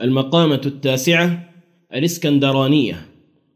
المقامة التاسعة الإسكندرانية.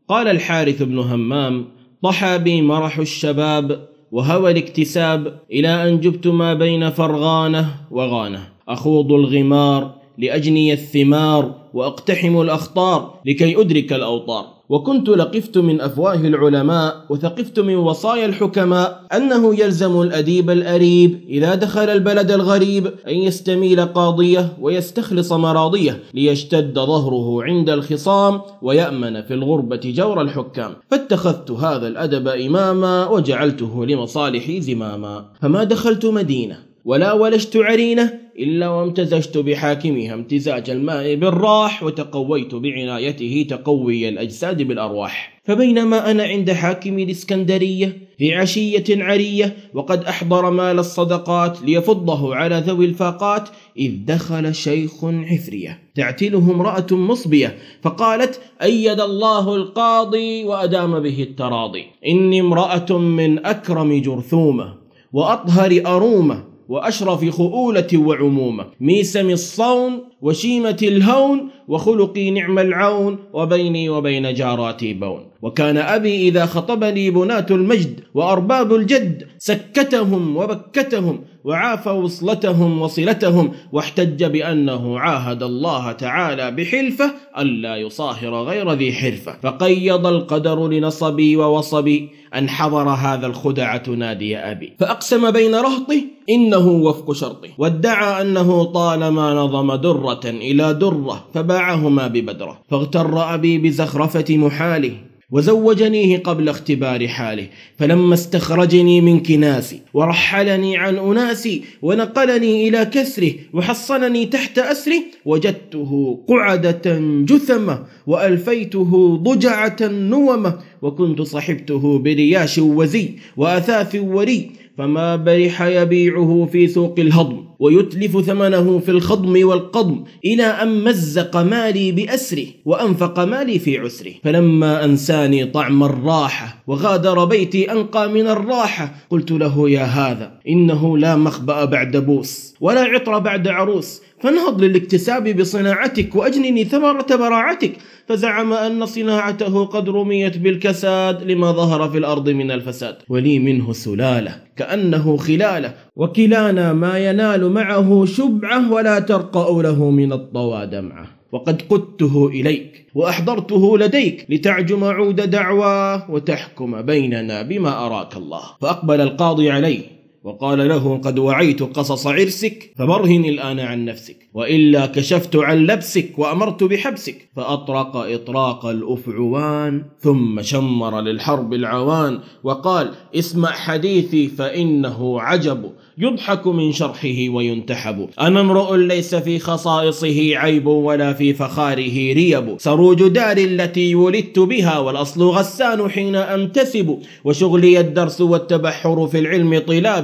قال الحارث بن همام طحى بي مرح الشباب وهوى الاكتساب إلى أن جبت ما بين فرغانة وغانة. أخوض الغمار لأجني الثمار وأقتحم الأخطار لكي أدرك الأوطار. وكنت لقفت من أفواه العلماء وثقفت من وصايا الحكماء أنه يلزم الأديب الأريب إذا دخل البلد الغريب أن يستميل قاضية ويستخلص مراضية ليشتد ظهره عند الخصام ويأمن في الغربة جور الحكام. فاتخذت هذا الأدب إماما وجعلته لمصالحي زماما. فما دخلت مدينة ولا ولجت عرينة إلا وامتزجت بحاكمها امتزاج الماء بالراح وتقويت بعنايته تقوي الأجساد بالأرواح. فبينما أنا عند حاكم الإسكندرية في عشية عرية وقد أحضر مال الصدقات ليفضه على ذوي الفاقات إذ دخل شيخ عفرية. تعتله امرأة مصبية فقالت أيد الله القاضي وأدام به التراضي. إني امرأة من أكرم جرثومة وأطهر أرومة وأشرف خؤولة وعمومة. ميسم الصون وشيمة الهون وخلقي نعم العون وبيني وبين جاراتي بون. وكان أبي إذا خطبني بنات المجد وأرباب الجد سكتهم وبكتهم وعاف وصلتهم وصلتهم واحتج بأنه عاهد الله تعالى بحلفة ألا يصاهر غير ذي حرفة. فقيض القدر لنصبي ووصبي أن حضر هذا الخدع تنادي أبي. فأقسم بين رهطه إنه وفق شرطه. وادعى أنه طالما نظم درة إلى درة فباعهما ببدرة. فاغتر أبي بزخرفة محاله وزوجنيه قبل اختبار حاله فلما استخرجني من كناسي ورحلني عن أناسي ونقلني إلى كسره وحصنني تحت أسره وجدته قعدة جثمة وألفيته ضجعة نومة وكنت صحبته برياش وزي وأثاث وري فما برح يبيعه في سوق الهضم ويتلف ثمنه في الخضم والقضم إلى أن مزق مالي بأسره وأنفق مالي في عسره. فلما أنساني طعم الراحة وغادر بيتي أنقى من الراحة قلت له يا هذا إنه لا مخبأ بعد بوس ولا عطر بعد عروس فانهض للاكتساب بصناعتك وأجنني ثمرة براعتك. فزعم أن صناعته قد رميت بالكساد لما ظهر في الأرض من الفساد. ولي منه سلالة كأنه خلالة. وكلانا ما ينال معه شبعة ولا ترقأ له من الطوى دمعة وقد قدته إليك وأحضرته لديك لتعجم عود دعواه وتحكم بيننا بما أراك الله. فأقبل القاضي عليه وقال له قد وعيت قصص عرسك فبرهن الآن عن نفسك وإلا كشفت عن لبسك وأمرت بحبسك فأطرق إطراق الأفعوان ثم شمر للحرب العوان وقال اسمع حديثي فإنه عجب يضحك من شرحه وينتحب. أنا امرؤ ليس في خصائصه عيب ولا في فخاره ريب. سروج دار التي ولدت بها والأصل غسان حين أنتسب. وشغلي الدرس والتبحر في العلم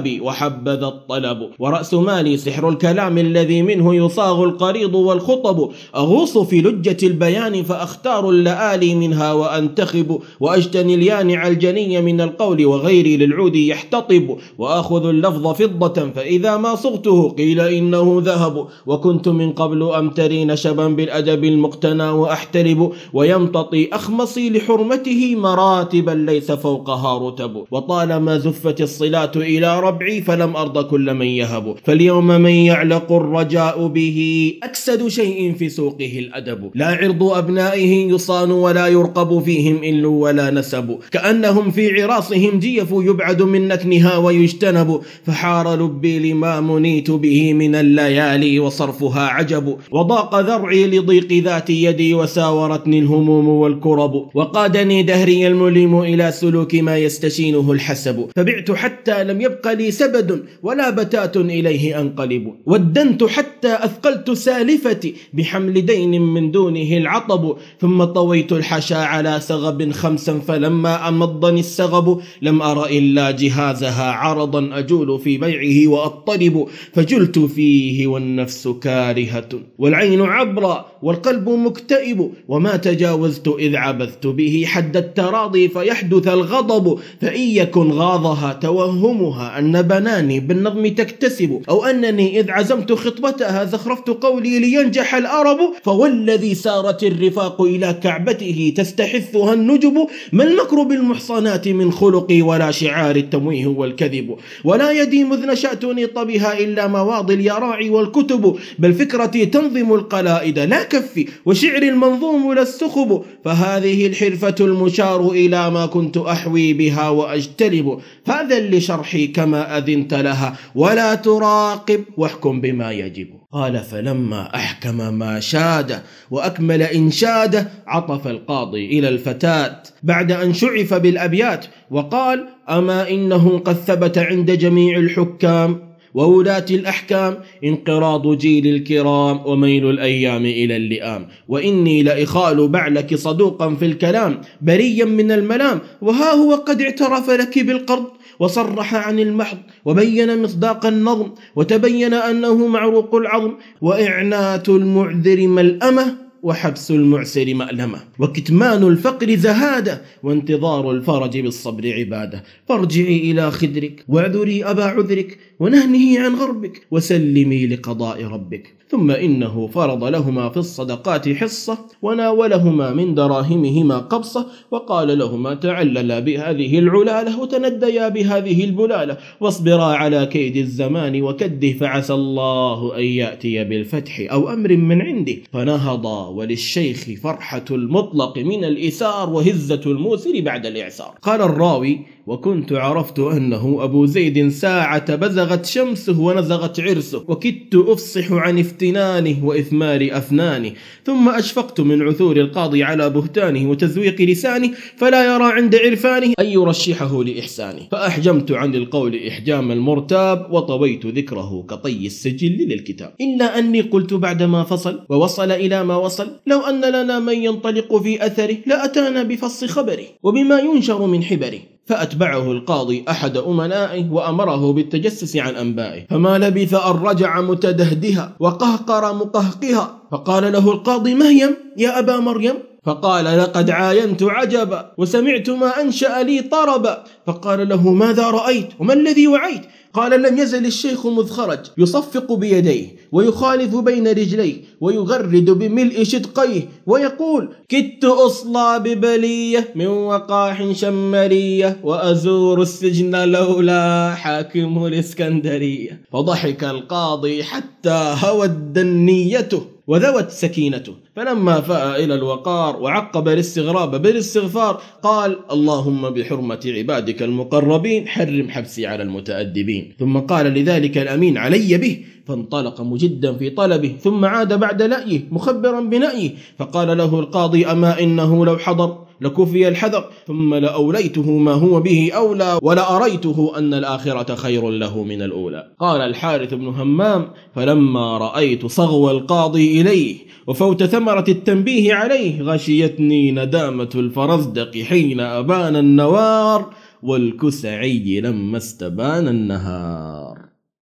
طلابي وحبذا الطلب. ورأس مالي سحر الكلام الذي منه يصاغ القريض والخطب. أغوص في لجة البيان فأختار اللآلي منها وأنتخب. وأجتني اليانع الجني من القول وغيري للعود يحتطب. وآخذ اللفظ فضة فإذا ما صغته قيل إنه ذهب. وكنت من قبل أمتري نشبا بالأدب المقتنى وأحترب. ويمتطي أخمصي لحرمته مراتبا ليس فوقها رتب وطالما زفت الصلاة إلى ربعي فلم أرض كل من يهب. فاليوم من يعلق الرجاء به أكسد شيء في سوقه الأدب. لا عرض أبنائه يصان ولا يرقب فيهم إل ولا نسب. كأنهم في عراصهم جيف يبعد من نتنها ويجتنب. فحار لبي لما منيت به من الليالي وصرفها عجب. وضاق ذرعي لضيق ذات يدي وساورتني الهموم والكرب. وقادني دهري المليم إلى سلوك ما يستشينه الحسب. فبعت حتى لم يبق لي سبد ولا بتات إليه أنقلب. ودنت حتى أثقلت سالفتي بحمل دين من دونه العطب. ثم طويت الحشا على سغب خمسا فلما أمضني السغب. لم أر إلا جهازها عرضا أجول في بيعه وأضطرب فجلت فيه والنفس كارهة. والعين عبرة والقلب مكتئب. وما تجاوزت إذ عبثت به حد التراضي فيحدث الغضب. فإن يكن غاضها توهمها أن بناني بالنظم تكتسب أو أنني إذ عزمت خطبتها زخرفت قولي لينجح الأرب فوالذي سارت الرفاق إلى كعبته تستحثها النجب ما المكر بالمحصنات من خلقي ولا شعار التمويه والكذب؟ ولا يدي مذ نشأت نيط بها إلا مواضي اليراعي والكتب بل فكرتي تنظم القلائد لا كفي وشعر المنظوم لا السخب فهذه الحرفة المشار إلى ما كنت أحوي بها وأجتلب هذا لشرحي كما أذنت لها. ولا تراقب واحكم بما يجب. قال فلما أحكم ما شاد وأكمل إنشاده عطف القاضي إلى الفتاة بعد أن شعف بالأبيات. وقال أما إنه قد ثبت عند جميع الحكام. وولاة الأحكام انقراض جيل الكرام وميل الأيام إلى اللئام. وإني لإخال بعلك صدوقا في الكلام بريا من الملام. وها هو قد اعترف لك بالقرض وصرح عن المحض وبين مصداق النظم وتبين أنه معروق العظم. وإعنات المعذر ملأمة وحبس المعسر مألمة وكتمان الفقر زهادة وانتظار الفرج بالصبر عبادة. فارجعي إلى خدرك واعذري أبا عذرك ونهنه عن غربك وسلمي لقضاء ربك. ثم إنه فرض لهما في الصدقات حصة وناولهما من دراهمهما قبصة وقال لهما تعللا بهذه العلالة وتنديا بهذه البلالة واصبرا على كيد الزمان وكده فعسى الله أن يأتي بالفتح أو أمر من عنده. فنهضا وللشيخ فرحة المطلق من الإثار وهزة الموسر بعد الإعسار. قال الراوي وكنت عرفت أنه أبو زيد ساعة بزغت شمسه ونزغت عرسه وكدت أفصح عن افتنانه وإثمار أفنانه ثم أشفقت من عثور القاضي على بهتانه وتزويق لسانه فلا يرى عند عرفانه أن يرشحه لإحسانه. فأحجمت عن القول إحجام المرتاب وطويت ذكره كطي السجل للكتاب. إلا أني قلت بعدما فصل ووصل إلى ما وصل لو أن لنا من ينطلق في أثره لأتانا بفص خبره وبما ينشر من حبره. فأتبعه القاضي أحد أمنائه وأمره بالتجسس عن أنبائه. فما لبث أن رجع متدهدها وقهقر مقهقها. فقال له القاضي مهيم يا أبا مريم؟ فقال لقد عاينت عجبا وسمعت ما أنشأ لي طربا فقال له ماذا رأيت وما الذي وعيت؟ قال لم يزل الشيخ مذ خرج يصفق بيديه ويخالف بين رجليه ويغرد بملء شدقيه ويقول كدت أصلى ببلية من وقاح شمرية وأزور السجن لولا حاكم الإسكندرية فضحك القاضي حتى هوت دنيته وذوت سكينته. فلما فاء إلى الوقار وعقب الاستغراب بالاستغفار قال اللهم بحرمة عبادك المقربين حرم حبسي على المتأدبين. ثم قال لذلك الأمين علي به. فانطلق مجدا في طلبه ثم عاد بعد لأيه مخبرا بنأيه فقال له القاضي أما إنه لو حضر لكفي الحذر ثم لأوليته ما هو به أولى ولأريته أن الآخرة خير له من الأولى. قال الحارث بن همام فلما رأيت صغو القاضي إليه وفوت ثمرة التنبيه عليه غشيتني ندامة الفرزدق حين أبان النوار والكسعي لما استبان النهار.